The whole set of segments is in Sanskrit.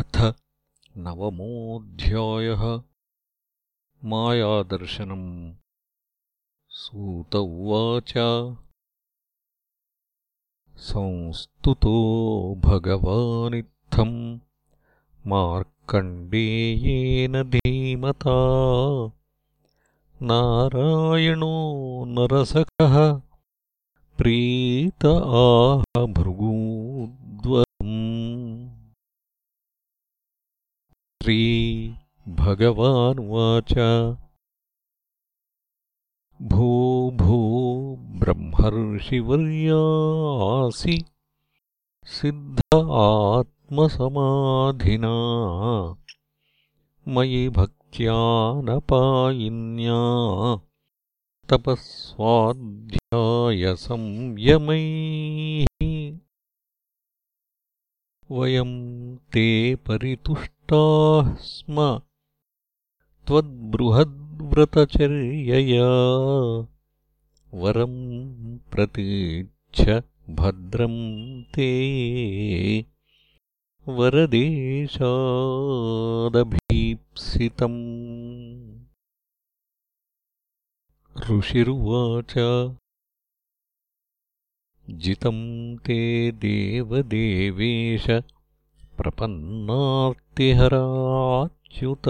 अथ नवमोऽध्यायः मायादर्शनम्। सूत उवाच। संस्तुतो भगवानित्थम्। मार्कण्डेयेन धीमता। नारायणो नरसखः। प्रीत आह भृगूद्वम् श्रीभगवानुवाच भो भो ब्रह्मर्षिवर्यासि। सिद्ध आत्मसमाधिना मयि भक्त्यानपायिन्या। तपःस्वाध्यायसंयमैः। वयम् ते परितुष्टाः स्म। त्वद्बृहद्व्रतचर्यया वरम् प्रतीच्छ भद्रम् ते। वरदेशादभीप्सितम्। ऋषिरुवाच। जितम् ते देवदेवेश प्रपन्नार्तिहराच्युत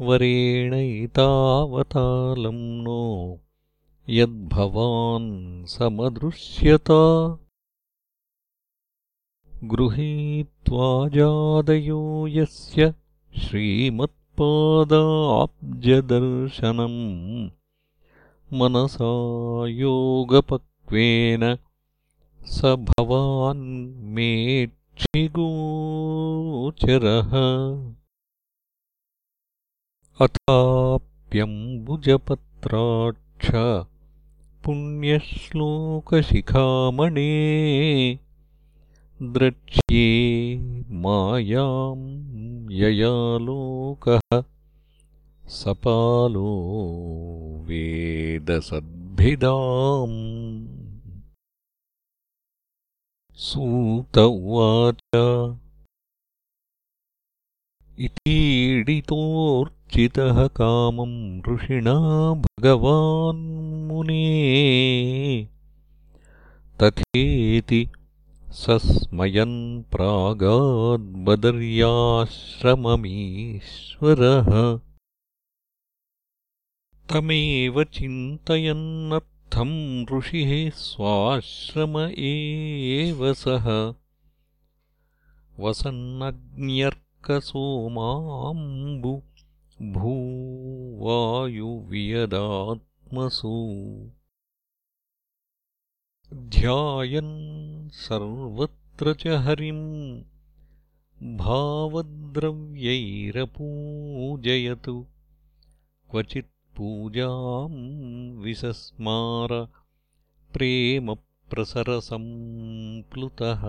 वरेणैतावतालम् नो यद्भवान् समदृश्यत। गृहीत्वा जादयो यस्य श्रीमत्पादाब्जदर्शनम्। मनसा योगपक्वेन स भवान् मे क्षिगोचरः अथाप्यम्बुजपत्राक्ष पुण्यश्लोकशिखामणे द्रक्ष्ये मायाम् ययालोकः। सपालो वेदसद्भिदाम् सूत उवाच इतीडितोऽर्चितः कामम् ऋषिणा भगवान्मुने तथेति सस्मयन् प्रागाद्बदर्याश्रममीश्वरः। तमेव चिन्तयन्नर्थम् ऋषिः स्वाश्रम एव सः। वसन्नग्न्यर्कसोमाम्बु भूवायुवियदात्मसु। ध्यायन् सर्वत्र च हरिम् भावद्रव्यैरपूजयतु क्वचित्पूजाम् विसस्मार प्रेमप्रसरसम्प्लुतः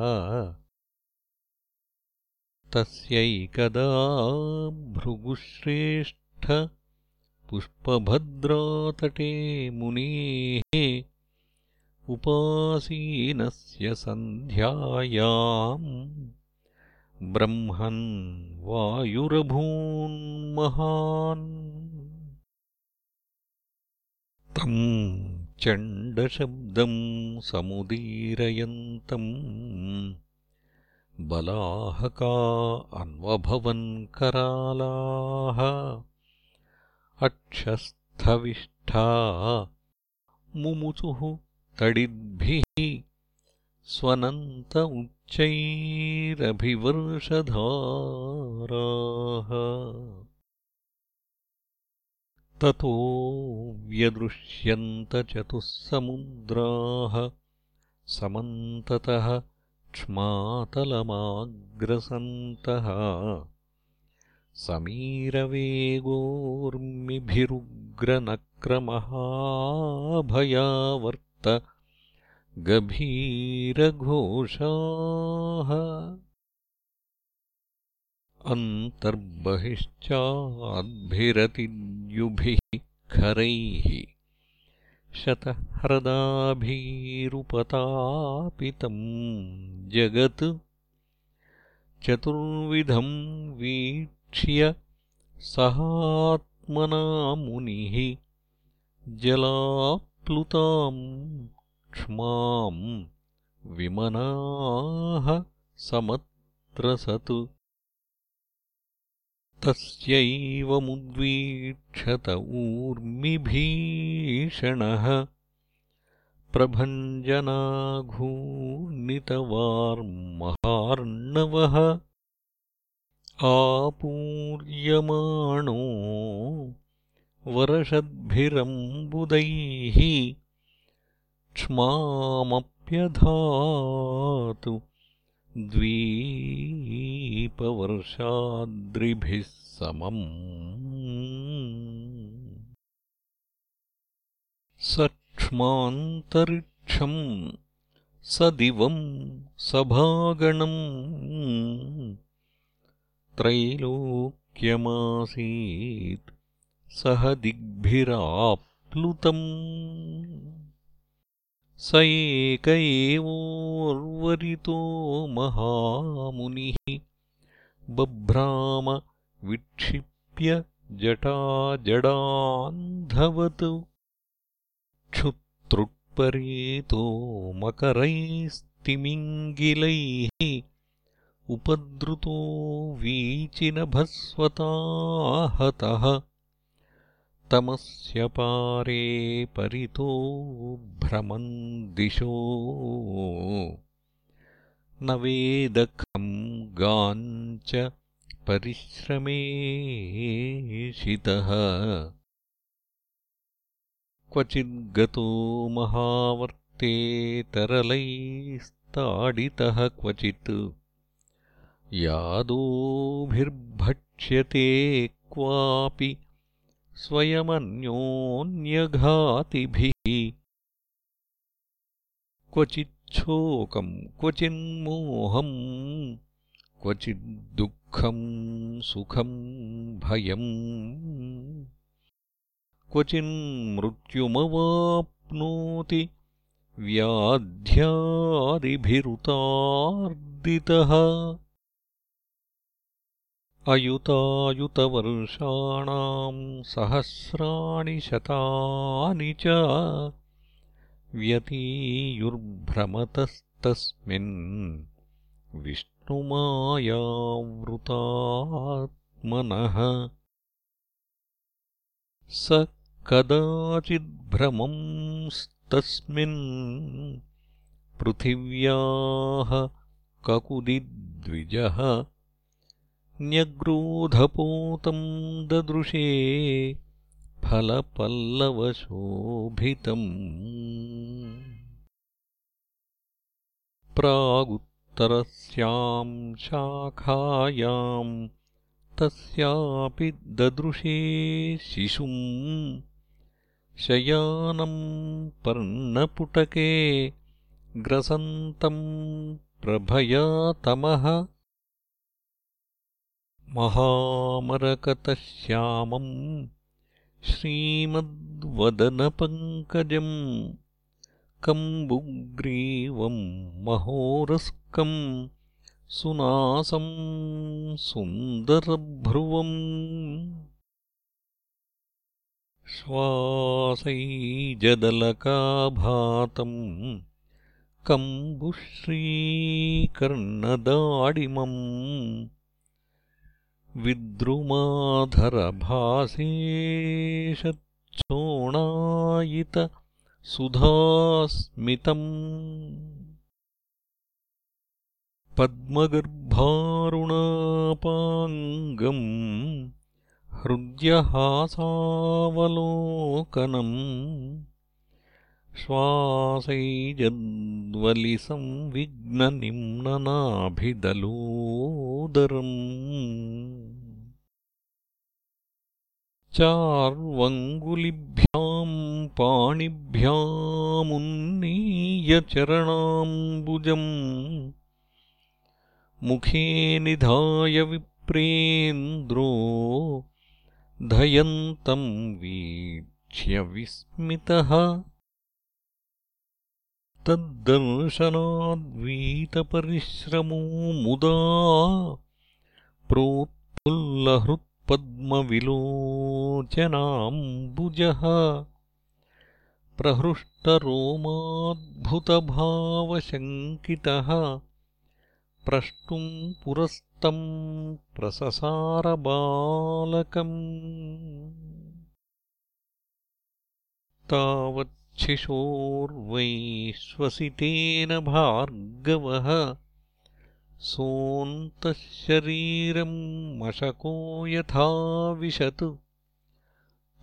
तस्यैकदा भृगुश्रेष्ठ पुष्पभद्रातटे मुनेः उपासीनस्य सन्ध्यायाम् ब्रह्मन् वायुरभून्महान् चण्डशब्दम् समुदीरयन्तम् बलाहका अन्वभवन्करालाः अक्षस्थविष्ठा मुमुचुः तडिद्भिः स्वनन्त उच्चैरभिवर्षधाराः ततो व्यदृश्यन्तचतुःसमुद्राः समन्ततः क्ष्मातलमाग्रसन्तः। समीरवेगोर्मिभिरुग्रनक्रमहाभयावर्त गभीरघोषाः अन्तर्बहिश्चाद्भिरतिद्युभिः खरैः शतह्रदाभिरुपतापितम् जगत् चतुर्विधम् वीक्ष्य सहात्मना मुनिः जलाप्लुताम् क्ष्माम् विमनाः समत्रसत् तस्यैवमुद्वीक्षत ऊर्मिभीषणः प्रभञ्जनाघूर्णितवार्महार्णवः आपूर्यमाणो वर्षद्भिरम्बुदैः क्ष्मामप्यधातु द्वीपवर्षाद्रिभिः समम्। सक्ष्मान्तरिक्षम् स दिवम् सभागणम्। त्रैलोक्यमासीत् सह दिग्भिराप्लुतम् स एक एवोर्वरितो महामुनिः बभ्राम विक्षिप्य जटाजडान्धवत्। क्षुत्रुट्परेतो मकरैस्तिमिङ्गिलैः उपद्रुतो वीचिनभस्वताहतः तमस्य पारे परितो भ्रमन् दिशो। न वेदखम् गाञ्च परिश्रमेशितः क्वचिद्गतो महावर्ते तरलैस्ताडितः क्वचित्। यादोभिर्भक्ष्यते क्वापि स्वयमन्योन्यघातिभिः। क्वचिच्छोकम् क्वचिन्मोहम् क्वचिद्दुःखम् सुखम् भयम्। क्वचिन्मृत्युमवाप्नोति व्याध्यादिभिरुतार्दितः अयुतायुतवर्षाणाम् सहस्राणि शतानि च व्यतीयुर्भ्रमतस्तस्मिन् विष्णुमायावृतात्मनः। स कदाचिद्भ्रमंस्तस्मिन् पृथिव्याः ककुदिद्विजः न्यग्रोधपोतम् ददृशे फलपल्लवशोभितम्। प्रागुत्तरस्याम् शाखायाम् तस्यापि ददृशे शिशुम्। शयानम् पर्णपुटके ग्रसन्तम् महामरकतश्यामम् श्रीमद्वदनपङ्कजम् कम्बुग्रीवम् महोरस्कम् सुनासम् सुन्दरभ्रुवम्। श्वासैजदलकाभातम् कम्बुश्रीकर्णदाडिमम् विद्रुमाधरभासेशच्छोणायितसुधास्मितम् पद्मगर्भारुणापाङ्गम् हृद्यहासावलोकनम् श्वासैजद्वलिसंविघ्ननिम्ननाभिदलोदरम् चार्वङ्गुलिभ्याम् पाणिभ्यामुन्नीयचरणाम्बुजम् मुखे निधाय विप्रेन्द्रो धयन्तम् वीक्ष्य विस्मितः तद्दर्शनाद्वीतपरिश्रमो मुदा प्रोत्फुल्लहृत्पद्मविलोचनाम्बुजः प्रहृष्टरोमाद्भुतभावशङ्कितः प्रष्टुम् पुरस्तम् प्रससारबालकम् तावच्छिशोर्वैश्वसितेन भार्गवः सोऽन्तः शरीरम् मशको यथा विशत्।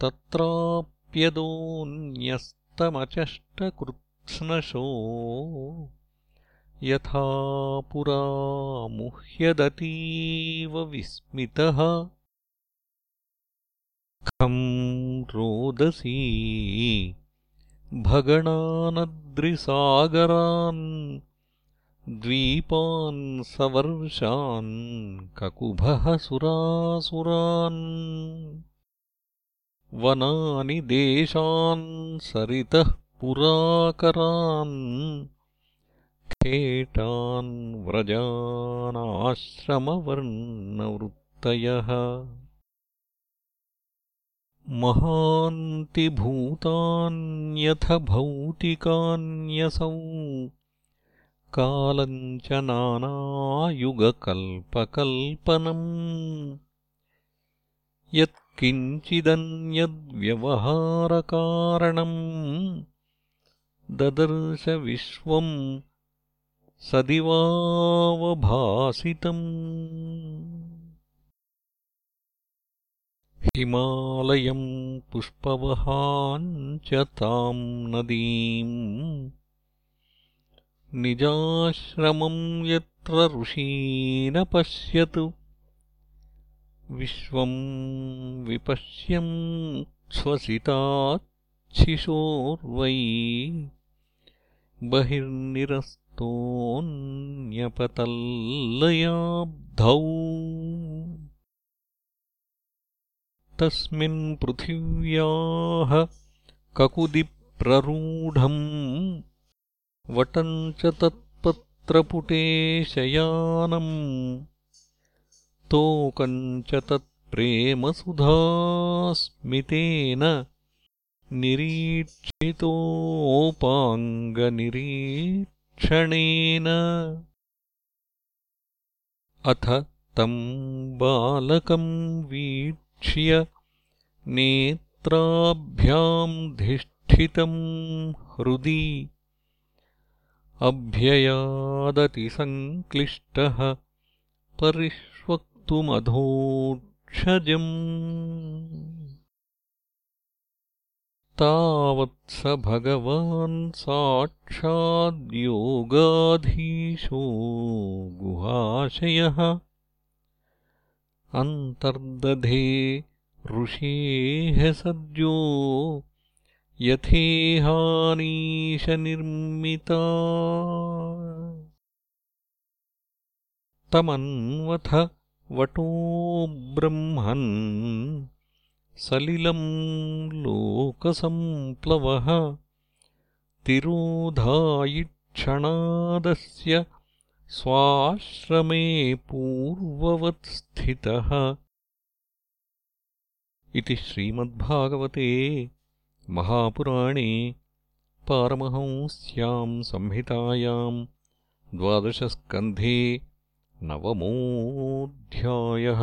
तत्राप्यदोऽन्यस्तमचष्टकृत्स्नशो। यथा पुरा मुह्यदतीव विस्मितः। खम् रोदसी भगणानद्रिसागरान् द्वीपान् सवर्षान् ककुभः सुरासुरान् वनानि देशान् सरितः पुराकरान् खेटान् व्रजानाश्रमवर्णवृत्तयः महान्ति भूतान्यथ भौतिकान्यसौ कालम् च नानायुगकल्पकल्पनम्। यत्किञ्चिदन्यद्व्यवहारकारणम् ददर्शविश्वम् सदिवावभासितम् हिमालयम् पुष्पवहाम् च ताम् नदीम्। निजाश्रमम् यत्र ऋषीन पश्यतु। विश्वम् विपश्यन् श्वसिताच्छिशोर्वै बहिर्निरस्तोऽन्यपतल्लयाब्धौ तस्मिन् पृथिव्याः ककुदिप्ररूढम् वटम् च तत्पत्रपुटे शयानम् तोकम् च तत्प्रेमसुधास्मितेन निरीक्षितोऽपाङ्गनिरीक्षणेन अथ तम् बालकम् वीक्ष्य नेत्राभ्याम् धिष्ठितम् हृदि। अभ्ययादतिसङ्क्लिष्टः परिष्वक्तुमधोक्षजम्। तावत् स भगवान् साक्षाद्योगाधीशो गुहाशयः अन्तर्दधे ऋषेः सद्यो यथेहानीशनिर्मिता। तमन्वथ वटो ब्रह्मन् सलिलम् लोकसम्प्लवः तिरोधायिक्षणादस्य स्वाश्रमे पूर्ववत्स्थितः इति श्रीमद्भागवते महापुराणे पारमहंस्याम् संहितायाम् द्वादशस्कन्धे नवमोऽध्यायः